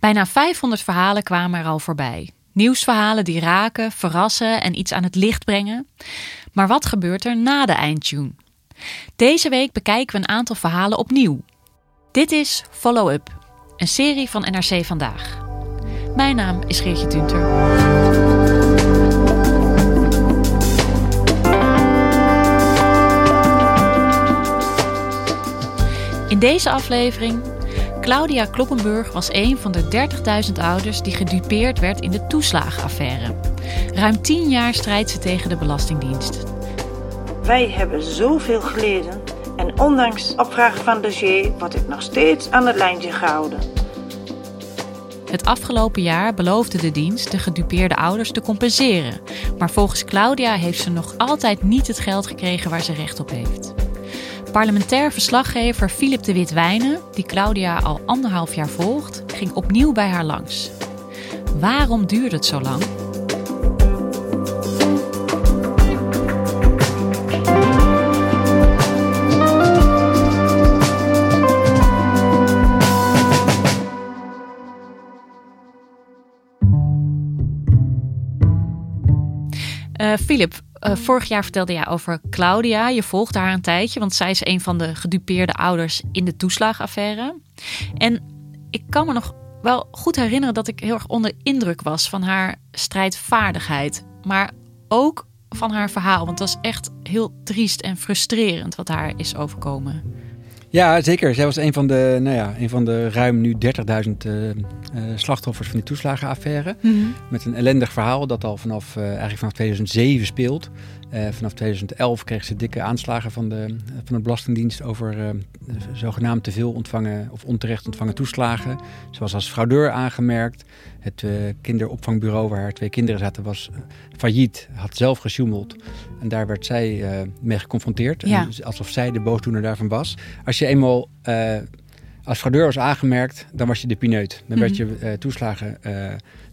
Bijna 500 verhalen kwamen er al voorbij. Nieuwsverhalen die raken, verrassen en iets aan het licht brengen. Maar wat gebeurt er na de eindtune? Deze week bekijken we een aantal verhalen opnieuw. Dit is Follow Up, een serie van NRC Vandaag. Mijn naam is Geertje Tunter. In deze aflevering Claudia Kloppenburg was een van de 30.000 ouders die gedupeerd werd in de toeslagenaffaire. Ruim 10 jaar strijdt ze tegen de Belastingdienst. Wij hebben zoveel geleden en ondanks opvragen van dossier wordt ik nog steeds aan het lijntje gehouden. Het afgelopen jaar beloofde de dienst de gedupeerde ouders te compenseren. Maar volgens Claudia heeft ze nog altijd niet het geld gekregen waar ze recht op heeft. Parlementair verslaggever Philip de Witwijnen, die Claudia al anderhalf jaar volgt, ging opnieuw bij haar langs. Waarom duurde het zo lang? Uh, Philip, uh, vorig jaar vertelde jij over Claudia. Je volgde haar een tijdje, want zij is een van de gedupeerde ouders in de toeslagaffaire. En ik kan me nog wel goed herinneren dat ik heel erg onder indruk was van haar strijdvaardigheid. Maar ook van haar verhaal, want het was echt heel triest en frustrerend wat haar is overkomen. Ja, zeker. Zij was een van de, nou ja, een van de ruim nu 30.000 uh, uh, slachtoffers van die toeslagenaffaire. Mm -hmm. Met een ellendig verhaal dat al vanaf, uh, eigenlijk vanaf 2007 speelt. Uh, vanaf 2011 kreeg ze dikke aanslagen van de, van de Belastingdienst over uh, zogenaamd te veel ontvangen of onterecht ontvangen toeslagen. Ze was als fraudeur aangemerkt. Het uh, kinderopvangbureau waar haar twee kinderen zaten was failliet, had zelf gesjoemeld. En daar werd zij mee geconfronteerd. Ja. Alsof zij de boosdoener daarvan was. Als je eenmaal als fraudeur was aangemerkt, dan was je de pineut. Dan werd je toeslagen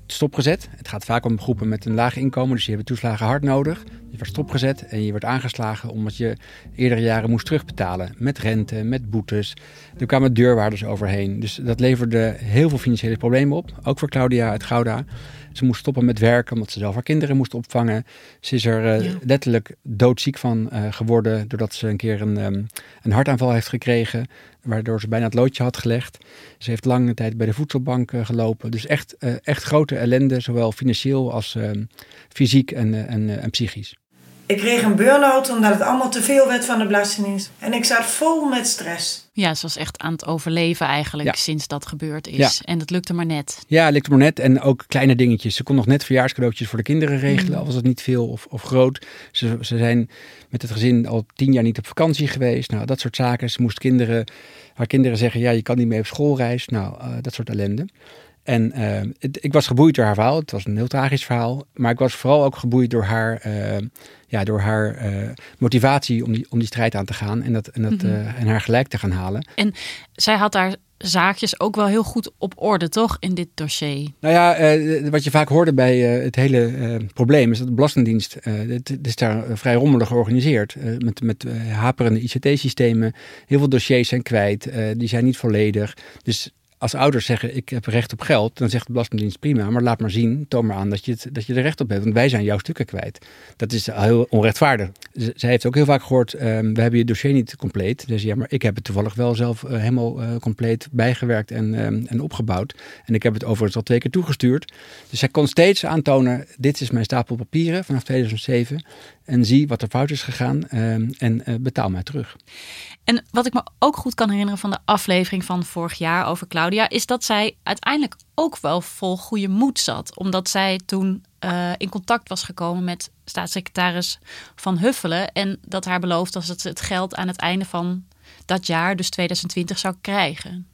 stopgezet. Het gaat vaak om groepen met een laag inkomen, dus die hebben toeslagen hard nodig. Je werd stopgezet en je werd aangeslagen omdat je eerdere jaren moest terugbetalen. Met rente, met boetes. Er kwamen deurwaarders overheen. Dus dat leverde heel veel financiële problemen op. Ook voor Claudia uit Gouda. Ze moest stoppen met werken omdat ze zelf haar kinderen moest opvangen. Ze is er uh, ja. letterlijk doodziek van uh, geworden doordat ze een keer een, um, een hartaanval heeft gekregen. Waardoor ze bijna het loodje had gelegd. Ze heeft lange tijd bij de voedselbank uh, gelopen. Dus echt, echt grote ellende, zowel financieel als ehm, fysiek en, en, en psychisch. Ik kreeg een burn-out omdat het allemaal te veel werd van de Belastingdienst. En ik zat vol met stress. Ja, ze was echt aan het overleven eigenlijk ja. sinds dat gebeurd is. Ja. En dat lukte maar net. Ja, het lukte maar net. En ook kleine dingetjes. Ze kon nog net verjaarscadeautjes voor de kinderen regelen. Mm. Al was het niet veel of, of groot. Ze, ze zijn met het gezin al tien jaar niet op vakantie geweest. Nou, dat soort zaken. Ze moest kinderen, haar kinderen zeggen, ja, je kan niet mee op schoolreis. Nou, uh, dat soort ellende. En uh, het, ik was geboeid door haar verhaal. Het was een heel tragisch verhaal. Maar ik was vooral ook geboeid door haar, uh, ja, door haar uh, motivatie om die, om die strijd aan te gaan. En, dat, en, dat, mm -hmm. en haar gelijk te gaan halen. En zij had daar zaakjes ook wel heel goed op orde, toch, in dit dossier? Nou ja, uh, wat je vaak hoorde bij het hele probleem is dat de Belastingdienst, het, het, is daar vrij rommelig georganiseerd. met met haperende ICT-systemen. Heel veel dossiers zijn kwijt, die zijn niet volledig. Dus als ouders zeggen ik heb recht op geld, dan zegt de Belastingdienst prima, maar laat maar zien, toon maar aan dat je, het, dat je er recht op hebt. Want wij zijn jouw stukken kwijt. Dat is heel onrechtvaardig. Zij heeft ook heel vaak gehoord, ehm, we hebben je dossier niet compleet. Dus ja, maar ik heb het toevallig wel zelf eh, helemaal eh, compleet bijgewerkt en, ehm, en opgebouwd. En ik heb het overigens al twee keer toegestuurd. Dus zij kon steeds aantonen, dit is mijn stapel papieren vanaf 2007. En zie wat er fout is gegaan ehm, en eh, betaal mij terug. En wat ik me ook goed kan herinneren van de aflevering van vorig jaar over Claudia, is dat zij uiteindelijk ook wel vol goede moed zat. Omdat zij toen eh, in contact was gekomen met staatssecretaris Van Huffelen. En dat haar beloofd was dat ze het geld aan het einde van dat jaar, dus 2020, zou krijgen.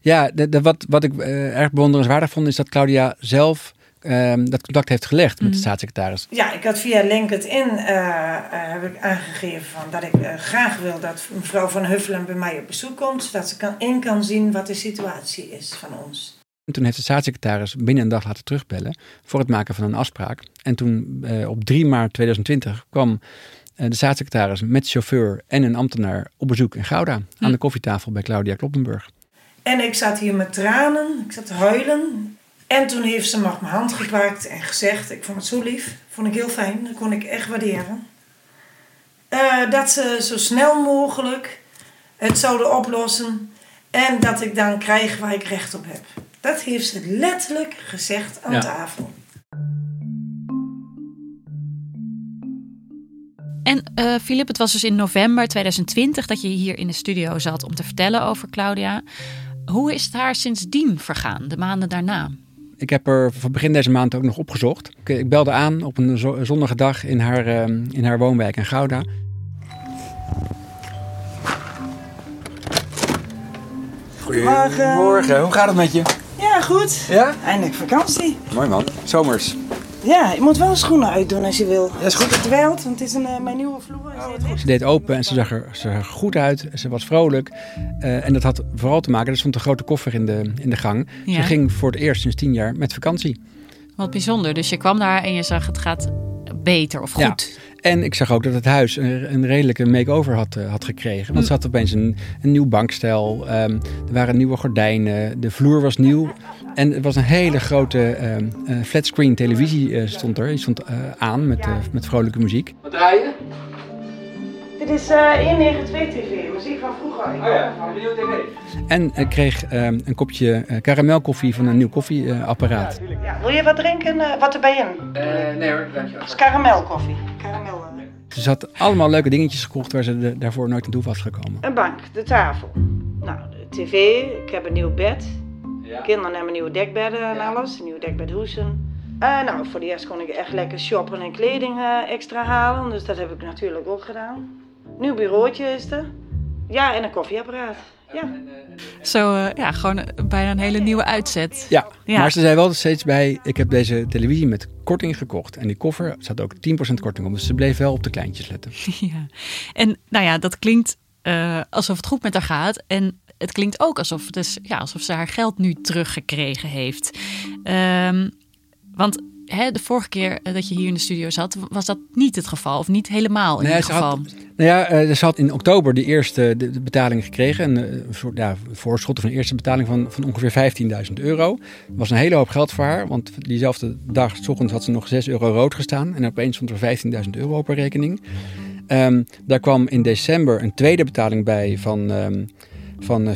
Ja, de, de, wat, wat ik eh, erg bewonderenswaardig vond, is dat Claudia zelf ehm, dat contact heeft gelegd met de staatssecretaris. Ja, ik had via LinkedIn eh, eh, heb ik aangegeven van dat ik eh, graag wil dat mevrouw Van Huffelen bij mij op bezoek komt. Zodat ze kan, in kan zien wat de situatie is van ons. En toen heeft de staatssecretaris binnen een dag laten terugbellen voor het maken van een afspraak. En toen eh, op 3 maart 2020 kwam eh, de staatssecretaris met chauffeur en een ambtenaar op bezoek in Gouda aan de koffietafel bij Claudia Kloppenburg. En ik zat hier met tranen, ik zat te huilen. En toen heeft ze me op mijn hand gepakt en gezegd, ik vond het zo lief, vond ik heel fijn, dat kon ik echt waarderen. Eh, dat ze zo snel mogelijk het zouden oplossen en dat ik dan krijg waar ik recht op heb. Dat heeft ze letterlijk gezegd aan Ja. tafel. En eh Filip, het was dus in november 2020 dat je hier in de studio zat om te vertellen over Claudia. Hoe is het haar sindsdien vergaan, de maanden daarna? Ik heb er voor begin deze maand ook nog opgezocht. Ik, ik belde aan op een zo- zonnige dag in haar, ehm, in haar woonwijk in Gouda. Goedemorgen, hoe gaat het met je? Ja, goed. Ja? Eindelijk vakantie. Mooi man, zomers. Ja, je moet wel schoenen uitdoen als je wil. Ja, is goed. Het dwelt, want het is een, eh, mijn nieuwe vloer. Ze deed open en ze zag er, ze zag er goed uit. Ze was vrolijk. Eh, en dat had vooral te maken, er stond een grote koffer in de, in de gang. Ze Ja. ging voor het eerst sinds tien jaar met vakantie. Wat bijzonder. Dus je kwam daar en je zag het gaat beter of Ja. goed. En ik zag ook dat het huis een, een redelijke make-over had, eh, had gekregen. Want ze had opeens een, een nieuw bankstel. ehm, er waren nieuwe gordijnen. De vloer was nieuw. En het was een hele grote ehm, eh, flatscreen televisie eh, stond er. Die stond eh, aan met, met vrolijke muziek. Wat draai je? Dit is eh 192 TV, muziek van vroeger. Oh ja, ervan. een nieuwe tv. En ik kreeg ehm, een kopje eh, karamelkoffie van een nieuw koffieapparaat. Ja, wil je wat drinken? Eh, wat erbij in? Eh, nee hoor, dankjewel. Het is karamelkoffie. Karamel. Ze had allemaal leuke dingetjes gekocht waar ze de- daarvoor nooit aan toe was gekomen. Een bank, de tafel. Nou, de tv, ik heb een nieuw bed. Ja. Kinderen hebben nieuwe dekbedden en alles, nieuwe dekbedhoesen. Eh nou, voor de rest kon ik echt lekker shoppen en kleding eh, extra halen, dus dat heb ik natuurlijk ook gedaan. Nieuw bureautje is er. Ja, en een koffieapparaat. Ja. Zo, eh, ja, gewoon bijna een hele nieuwe uitzet. Ja, Ja. maar ze zei wel steeds bij, ik heb deze televisie met korting gekocht. En die koffer zat ook 10% korting op. Dus ze bleef wel op de kleintjes letten. Ja. En nou ja, dat klinkt eh, alsof het goed met haar gaat. En het klinkt ook alsof, is, ja, alsof ze haar geld nu teruggekregen heeft. Ehm, want hè, de vorige keer eh, dat je hier in de studio zat, was dat niet het geval. Of niet helemaal in Nee, ieder ze had- geval. Nou ja, eh, ze had in oktober de eerste de, de betaling gekregen. Een, eh, een soort ja, voorschot of een eerste betaling van, van ongeveer 15.000 euro. Dat was een hele hoop geld voor haar. Want diezelfde dag, s ochtends, had ze nog 6 euro rood gestaan. En opeens stond er 15.000 euro op haar rekening. Ehm, daar kwam in december een tweede betaling bij van, ehm, van eh,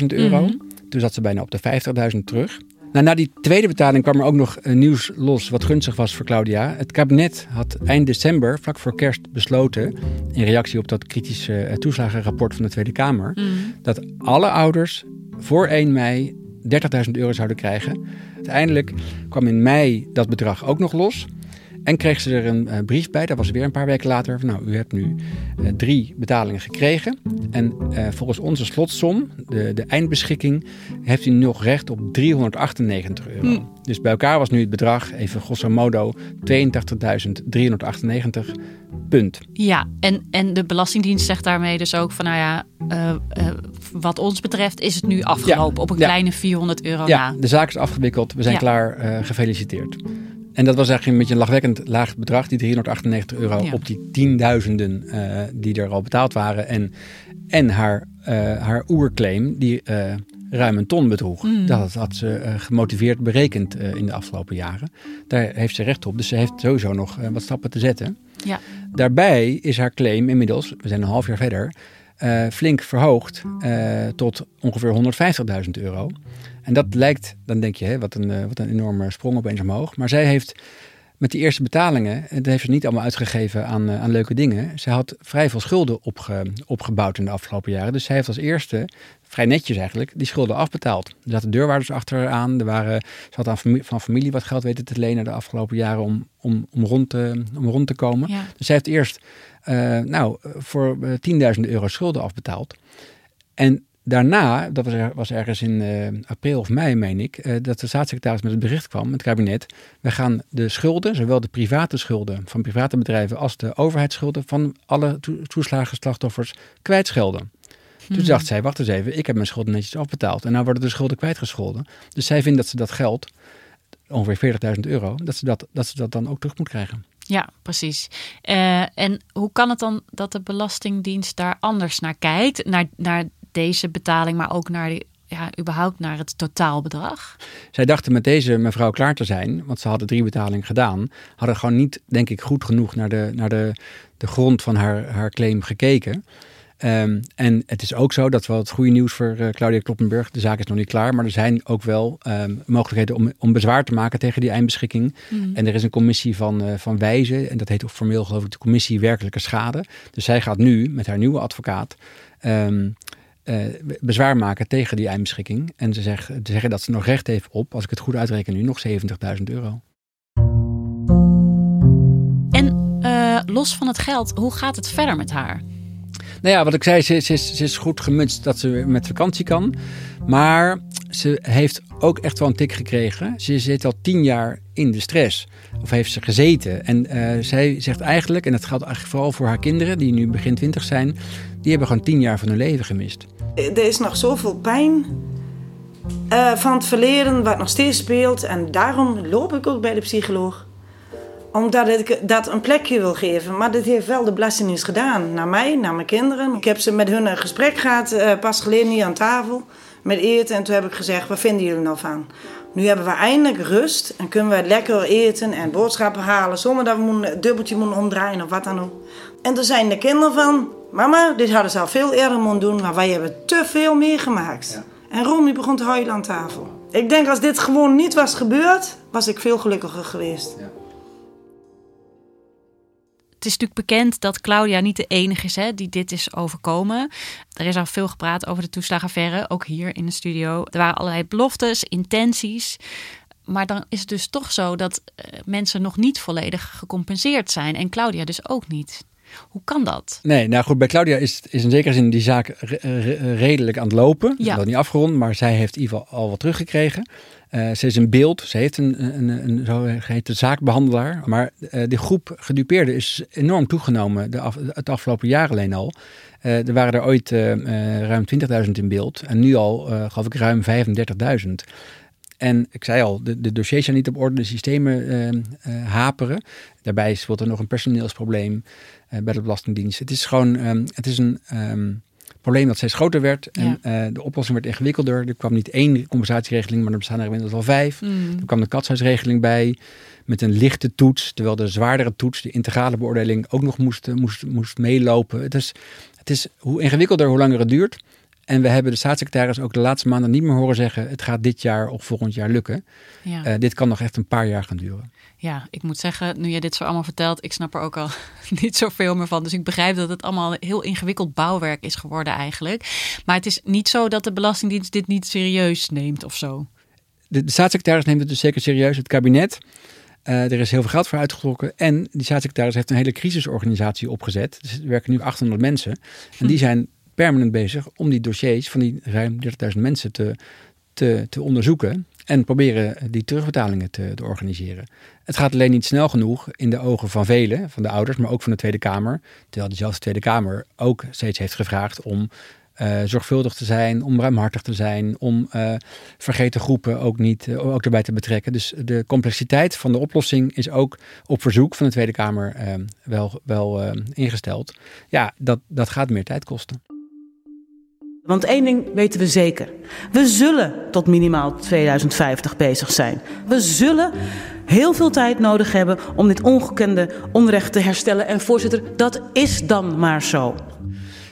34.000 euro. Mhm. Toen zat ze bijna op de 50.000 terug. Nou, na die tweede betaling kwam er ook nog een nieuws los wat gunstig was voor Claudia. Het kabinet had eind december, vlak voor kerst, besloten, in reactie op dat kritische eh, toeslagenrapport van de Tweede Kamer, Mhm. dat alle ouders voor 1 mei 30.000 euro zouden krijgen. Uiteindelijk kwam in mei dat bedrag ook nog los. En kreeg ze er een eh, brief bij, dat was weer een paar weken later. van, Nou, u hebt nu eh, drie betalingen gekregen. En eh, volgens onze slotsom, de, de eindbeschikking, heeft u nog recht op 398 euro. Hm. Dus bij elkaar was nu het bedrag, even grosso modo, 82.398 punt. Ja, en, en de Belastingdienst zegt daarmee dus ook van, nou ja, wat ons betreft is het nu afgelopen op een Ja. kleine 400 euro Ja, na. de zaak is afgewikkeld. We zijn klaar. gefeliciteerd. En dat was eigenlijk een beetje een lachwekkend laag bedrag, die 398 euro Ja. op die tienduizenden eh, die er al betaald waren. En, en haar, eh, haar oerclaim, die eh, ruim een ton bedroeg. Mm. Dat had ze gemotiveerd berekend in de afgelopen jaren. Daar heeft ze recht op. Dus ze heeft sowieso nog wat stappen te zetten. Ja. Daarbij is haar claim inmiddels, we zijn een half jaar verder, flink verhoogd tot ongeveer 150.000 euro. En dat lijkt, dan denk je, hè, wat, een, eh, wat een enorme sprong opeens omhoog. Maar zij heeft met die eerste betalingen, en dat heeft ze niet allemaal uitgegeven aan, eh, aan leuke dingen. Ze had vrij veel schulden opge, opgebouwd in de afgelopen jaren. Dus zij heeft als eerste, vrij netjes eigenlijk, die schulden afbetaald. Er zaten deurwaarders achteraan. Er waren, ze had aan van familie wat geld weten te lenen de afgelopen jaren om, om, om, rond, te, om rond te komen. Ja. Dus zij heeft eerst eh, nou, voor eh, 10.000 euro schulden afbetaald. En daarna, dat was, er, was ergens in eh, april of mei, meen ik, eh, dat de staatssecretaris met het bericht kwam, het kabinet. We gaan de schulden, zowel de private schulden van private bedrijven als de overheidsschulden van alle toe- toeslagenslachtoffers kwijtschelden. Toen dacht zij, wacht eens even, ik heb mijn schulden netjes afbetaald. En nou worden de schulden kwijtgescholden. Dus zij vindt dat ze dat geld, ongeveer 40.000 euro, dat ze dat, dat ze dat dan ook terug moet krijgen. Ja, precies. Eh, en hoe kan het dan dat de Belastingdienst daar anders naar kijkt? Naar, naar deze betaling, maar ook naar, die, ja, überhaupt naar het totaalbedrag? Zij dachten met deze mevrouw klaar te zijn, want ze hadden drie betalingen gedaan. Hadden gewoon niet, denk ik, goed genoeg naar de, naar de, de grond van haar, haar claim gekeken. Ehm, en het is ook zo, dat wel het goede nieuws voor eh, Claudia Kloppenburg. De zaak is nog niet klaar, maar er zijn ook wel ehm, mogelijkheden om, om bezwaar te maken tegen die eindbeschikking. En er is een commissie van, eh, van wijzen, en dat heet ook formeel geloof ik de commissie werkelijke schade. Dus zij gaat nu met haar nieuwe advocaat ehm, eh, bezwaar maken tegen die eindbeschikking. En ze zeggen, ze zeggen dat ze nog recht heeft op, als ik het goed uitreken nu, nog 70.000 euro. En eh, los van het geld, hoe gaat het verder met haar? Nou ja, wat ik zei, ze, ze, is, ze is goed gemutst dat ze met vakantie kan. Maar ze heeft ook echt wel een tik gekregen. Ze zit al tien jaar in de stress. Of heeft ze gezeten. En eh, zij zegt eigenlijk, en dat geldt eigenlijk vooral voor haar kinderen... die nu begin twintig zijn... die hebben gewoon tien jaar van hun leven gemist. Er is nog zoveel pijn eh, van het verleden wat nog steeds speelt. En daarom loop ik ook bij de psycholoog. Omdat ik dat een plekje wil geven. Maar dat heeft wel de Belastingdienst gedaan. Naar mij, naar mijn kinderen. Ik heb ze met hun een gesprek gehad, eh, pas geleden hier aan tafel. Met eten. En toen heb ik gezegd, wat vinden jullie nou van? Nu hebben we eindelijk rust. En kunnen we lekker eten en boodschappen halen. Zonder dat we een dubbeltje moeten omdraaien of wat dan ook. En toen zijn de kinderen van... Mama, dit hadden ze al veel eerder moeten doen. Maar wij hebben te veel meegemaakt. En Romy begon te huilen aan tafel. Ik denk als dit gewoon niet was gebeurd... was ik veel gelukkiger geweest. Het is natuurlijk bekend dat Claudia niet de enige is hè, die dit is overkomen. Er is al veel gepraat over de toeslagenaffaire, ook hier in de studio. Er waren allerlei beloftes, intenties. Maar dan is het dus toch zo dat eh, mensen nog niet volledig gecompenseerd zijn. En Claudia dus ook niet. Hoe kan dat? Nee, nou goed, bij Claudia is, is in zekere zin die zaak re- re- redelijk aan het lopen. Ja. Wel niet afgerond, maar zij heeft in ieder geval al wat teruggekregen. Eh, ze is in beeld, ze heeft een, een, een, een zogeheten zaakbehandelaar. Maar eh, de groep gedupeerden is enorm toegenomen de af, het afgelopen jaar alleen al. Eh, er waren er ooit ruim 20.000 in beeld en nu al, geloof ik, ruim 35.000. En ik zei al, de, de dossiers zijn niet op orde, de systemen eh, eh, haperen. Daarbij speelt er nog een personeelsprobleem eh, bij de Belastingdienst. Het is gewoon ehm, het is een ehm, probleem dat steeds groter werd. En eh, de oplossing werd ingewikkelder. Er kwam niet één compensatieregeling, maar er bestaan er inmiddels al vijf. Er kwam de katshuisregeling bij met een lichte toets, terwijl de zwaardere toets, de integrale beoordeling, ook nog moest, moest, moest meelopen. Het is, het is hoe ingewikkelder, hoe langer het duurt. En we hebben de staatssecretaris ook de laatste maanden niet meer horen zeggen: het gaat dit jaar of volgend jaar lukken. Ja. Eh, dit kan nog echt een paar jaar gaan duren. Ja, ik moet zeggen, nu je dit zo allemaal vertelt, ik snap er ook al niet zoveel meer van. Dus ik begrijp dat het allemaal heel ingewikkeld bouwwerk is geworden eigenlijk. Maar het is niet zo dat de Belastingdienst dit niet serieus neemt of zo. De, de staatssecretaris neemt het dus zeker serieus. Het kabinet. eh, er is heel veel geld voor uitgetrokken. En die staatssecretaris heeft een hele crisisorganisatie opgezet. Dus er werken nu 800 mensen. En die zijn permanent bezig om die dossiers van die ruim 30.000 mensen te, te, te onderzoeken. En proberen die terugbetalingen te, te organiseren. Het gaat alleen niet snel genoeg in de ogen van velen, van de ouders, maar ook van de Tweede Kamer. Terwijl diezelfde Tweede Kamer ook steeds heeft gevraagd om eh, zorgvuldig te zijn, om ruimhartig te zijn, om eh, vergeten groepen ook, niet, eh, ook erbij te betrekken. Dus de complexiteit van de oplossing is ook op verzoek van de Tweede Kamer wel, wel ingesteld. Ja, dat, dat gaat meer tijd kosten. Want één ding weten we zeker. We zullen tot minimaal 2050 bezig zijn. We zullen heel veel tijd nodig hebben om dit ongekende onrecht te herstellen. En voorzitter, dat is dan maar zo.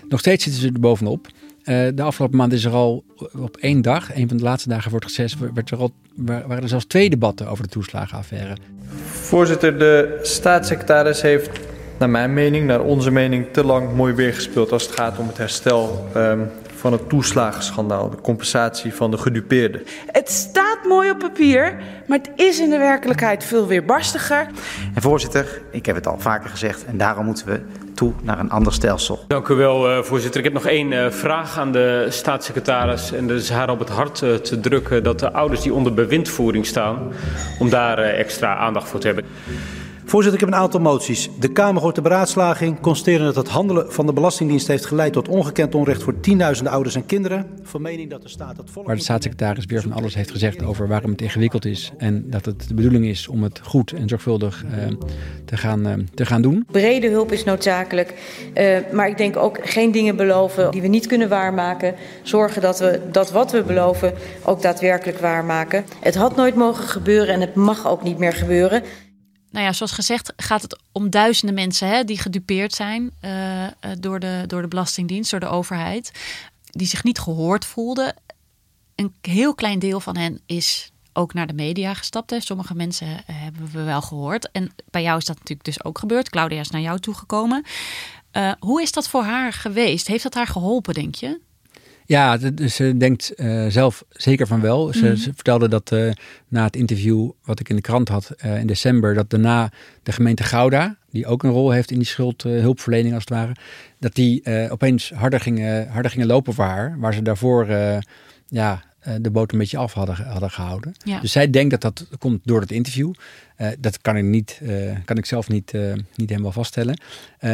Nog steeds zitten ze er bovenop. Uh, de afgelopen maand is er al op één dag, een van de laatste dagen voor het reces, werd er al, waren er zelfs twee debatten over de toeslagenaffaire. Voorzitter, de staatssecretaris heeft naar mijn mening, naar onze mening, te lang mooi weer gespeeld als het gaat om het herstel um, van het toeslagenschandaal, de compensatie van de gedupeerden. Het staat mooi op papier, maar het is in de werkelijkheid veel weerbarstiger. En voorzitter, ik heb het al vaker gezegd en daarom moeten we toe naar een ander stelsel. Dank u wel, uh, voorzitter. Ik heb nog één uh, vraag aan de staatssecretaris. En dat is haar op het hart uh, te drukken dat de ouders die onder bewindvoering staan, om daar extra aandacht voor te hebben. Voorzitter, ik heb een aantal moties. De Kamer hoort de beraadslaging, constateren dat het handelen van de Belastingdienst heeft geleid tot ongekend onrecht voor tienduizenden ouders en kinderen. Van mening dat de staat het volle. Waar de staatssecretaris weer van alles heeft gezegd over waarom het ingewikkeld is en dat het de bedoeling is om het goed en zorgvuldig uh, te, gaan, uh, te gaan doen. Brede hulp is noodzakelijk, uh, maar ik denk ook geen dingen beloven die we niet kunnen waarmaken. Zorgen dat we dat wat we beloven ook daadwerkelijk waarmaken. Het had nooit mogen gebeuren en het mag ook niet meer gebeuren nou ja, zoals gezegd gaat het om duizenden mensen hè, die gedupeerd zijn uh, door, de, door de Belastingdienst, door de overheid, die zich niet gehoord voelden. Een heel klein deel van hen is ook naar de media gestapt. Hè. Sommige mensen hebben we wel gehoord. En bij jou is dat natuurlijk dus ook gebeurd. Claudia is naar jou toegekomen. Uh, hoe is dat voor haar geweest? Heeft dat haar geholpen, denk je? Ja, ze denkt uh, zelf zeker van wel. Ze, mm. ze vertelde dat uh, na het interview wat ik in de krant had uh, in december, dat daarna de gemeente Gouda, die ook een rol heeft in die schuldhulpverlening als het ware, dat die opeens harder gingen, harder gingen lopen voor haar, waar ze daarvoor ja, de boot een beetje af hadden, hadden gehouden. Ja. Dus zij denkt dat dat komt door het interview. Uh, dat kan ik, niet, uh, kan ik zelf niet, uh, niet helemaal vaststellen.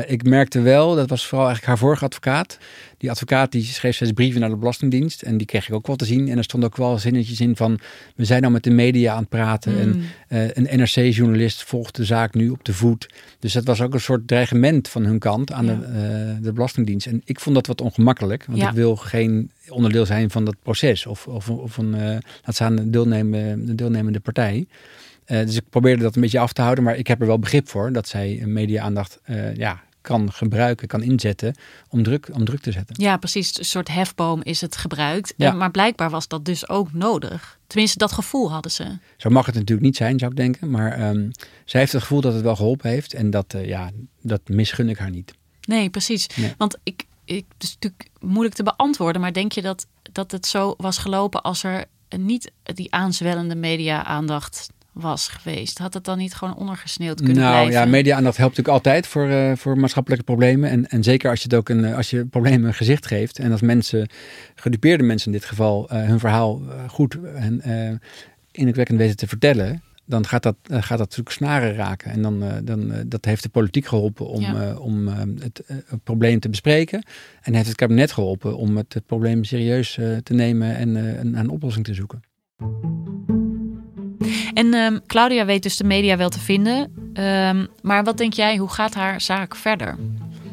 ik merkte wel, dat was vooral eigenlijk haar vorige advocaat. Die advocaat die schreef zes brieven naar de Belastingdienst. En die kreeg ik ook wel te zien. En er stond ook wel zinnetjes in van... we zijn nou met de media aan het praten. Mm. En een NRC-journalist volgt de zaak nu op de voet. Dus dat was ook een soort dreigement van hun kant aan ja. de, de Belastingdienst. En ik vond dat wat ongemakkelijk. Want ja. ik wil geen onderdeel zijn van dat proces. Of, of, of een, laat staan, een deelnemende, deelnemende partij. Uh, dus ik probeerde dat een beetje af te houden, maar ik heb er wel begrip voor dat zij media-aandacht uh, ja, kan gebruiken, kan inzetten om druk, om druk te zetten. Ja, precies. Een soort hefboom is het gebruikt. Ja. Maar blijkbaar was dat dus ook nodig. Tenminste, dat gevoel hadden ze. Zo mag het natuurlijk niet zijn, zou ik denken. Maar um, zij heeft het gevoel dat het wel geholpen heeft. En dat, uh, ja, dat misgun ik haar niet. Nee, precies. Nee. Want ik, ik, het is natuurlijk moeilijk te beantwoorden. Maar denk je dat, dat het zo was gelopen als er niet die aanzwellende media-aandacht was geweest. Had het dan niet gewoon ondergesneeuwd kunnen nou, blijven? Nou ja, media-aandacht helpt natuurlijk altijd voor, uh, voor maatschappelijke problemen. En, en zeker als je het ook een, als je problemen een gezicht geeft. En als mensen, gedupeerde mensen in dit geval, uh, hun verhaal goed en uh, indrukwekkend weten te vertellen. Dan gaat dat, gaat dat natuurlijk snaren raken. En dan, dan dat heeft de politiek geholpen om, ja. om het, het, probleem te bespreken. En heeft het kabinet geholpen om het, het probleem serieus te nemen en een, een oplossing te zoeken. En um, Claudia weet dus de media wel te vinden. Um, maar wat denk jij, hoe gaat haar zaak verder?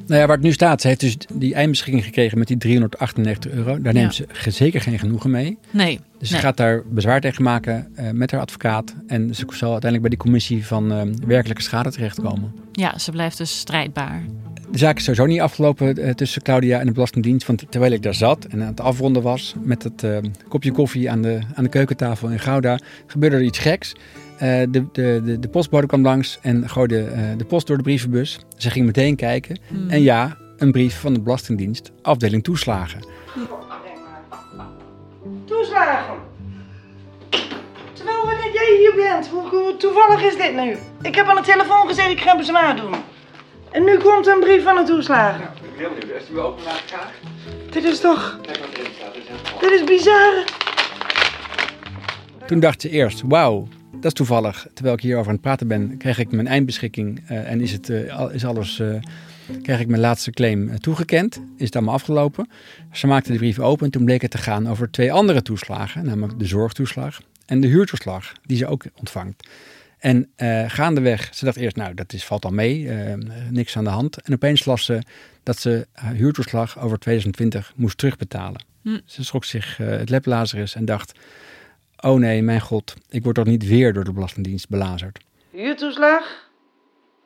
Nou ja, waar het nu staat, ze heeft dus die eindbeschikking gekregen met die 398 euro. Daar neemt ja. ze zeker geen genoegen mee. Nee. Dus nee. ze gaat daar bezwaar tegen maken uh, met haar advocaat. En ze zal uiteindelijk bij die commissie van uh, werkelijke schade terechtkomen. Ja, ze blijft dus strijdbaar. De zaak is sowieso niet afgelopen uh, tussen Claudia en de Belastingdienst. Want terwijl ik daar zat en aan het afronden was met het kopje koffie aan de, aan de keukentafel in Gouda, gebeurde er iets geks. Uh, de, de, de, de, postbode kwam langs en gooide uh, de post door de brievenbus. Ze ging meteen kijken. Hmm. En ja, een brief van de Belastingdienst, afdeling toeslagen. Toeslagen. Terwijl wanneer jij hier bent, hoe, hoe toevallig is dit nu? Ik heb aan de telefoon gezegd, ik ga bezwaar doen. En nu komt een brief van de toeslagen. Ja, ik wil nu, als u open laat graag. Dit is toch... Kijk wat erin staat, dit is Dit is bizar. Toen dacht ze eerst, wauw, dat is toevallig. Terwijl ik hierover aan het praten ben, kreeg ik mijn eindbeschikking uh, en is, het, uh, is alles, uh, kreeg ik mijn laatste claim toegekend. Is het allemaal afgelopen. Ze maakte de brief open en toen bleek het te gaan over twee andere toeslagen, namelijk de zorgtoeslag en de huurtoeslag, die ze ook ontvangt. En gaandeweg, ze dacht eerst, nou, dat is, valt al mee, niks aan de hand. En opeens las ze dat ze haar huurtoeslag over 2020 moest terugbetalen. Hm. Ze schrok zich uh, het leplazerus en dacht... Oh nee, mijn god, ik word toch niet weer door de Belastingdienst belazerd. Huurtoeslag?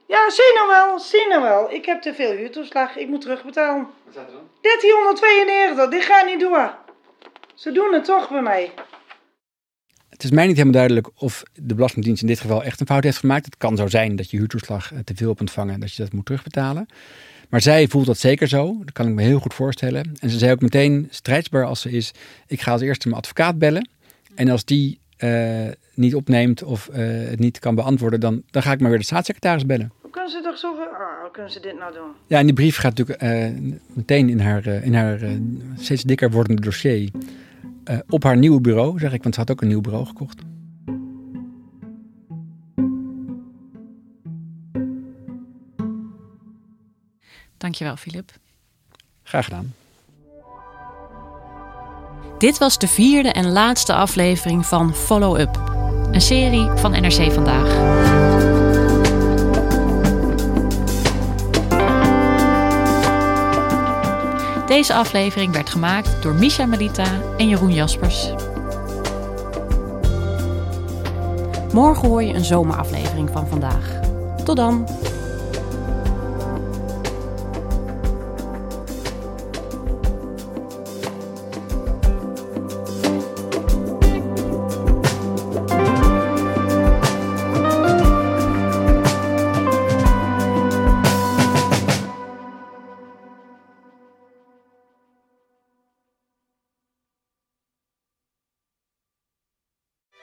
Ja, zie nou wel, zie nou wel. Ik heb te veel huurtoeslag, ik moet terugbetalen. Wat staat er dan? 1392, dit gaat niet door. Ze doen het toch bij mij. Het is mij niet helemaal duidelijk of de Belastingdienst in dit geval echt een fout heeft gemaakt. Het kan zo zijn dat je huurtoeslag eh, te veel hebt ontvangen en dat je dat moet terugbetalen. Maar zij voelt dat zeker zo. Dat kan ik me heel goed voorstellen. En ze zei ook meteen, strijdsbaar als ze is, ik ga als eerste mijn advocaat bellen. En als die uh, niet opneemt of uh, het niet kan beantwoorden, dan, dan ga ik maar weer de staatssecretaris bellen. Hoe kunnen ze toch zoveel... Oh, hoe kunnen ze dit nou doen? Ja, en die brief gaat natuurlijk uh, meteen in haar, in haar steeds dikker wordende dossier op haar nieuwe bureau, zeg ik, want ze had ook een nieuw bureau gekocht. Dankjewel, Filip. Graag gedaan. Dit was de vierde en laatste aflevering van Follow Up, een serie van NRC Vandaag. Deze aflevering werd gemaakt door Misha Melita en Jeroen Jaspers. Morgen hoor je een zomeraflevering van vandaag. Tot dan!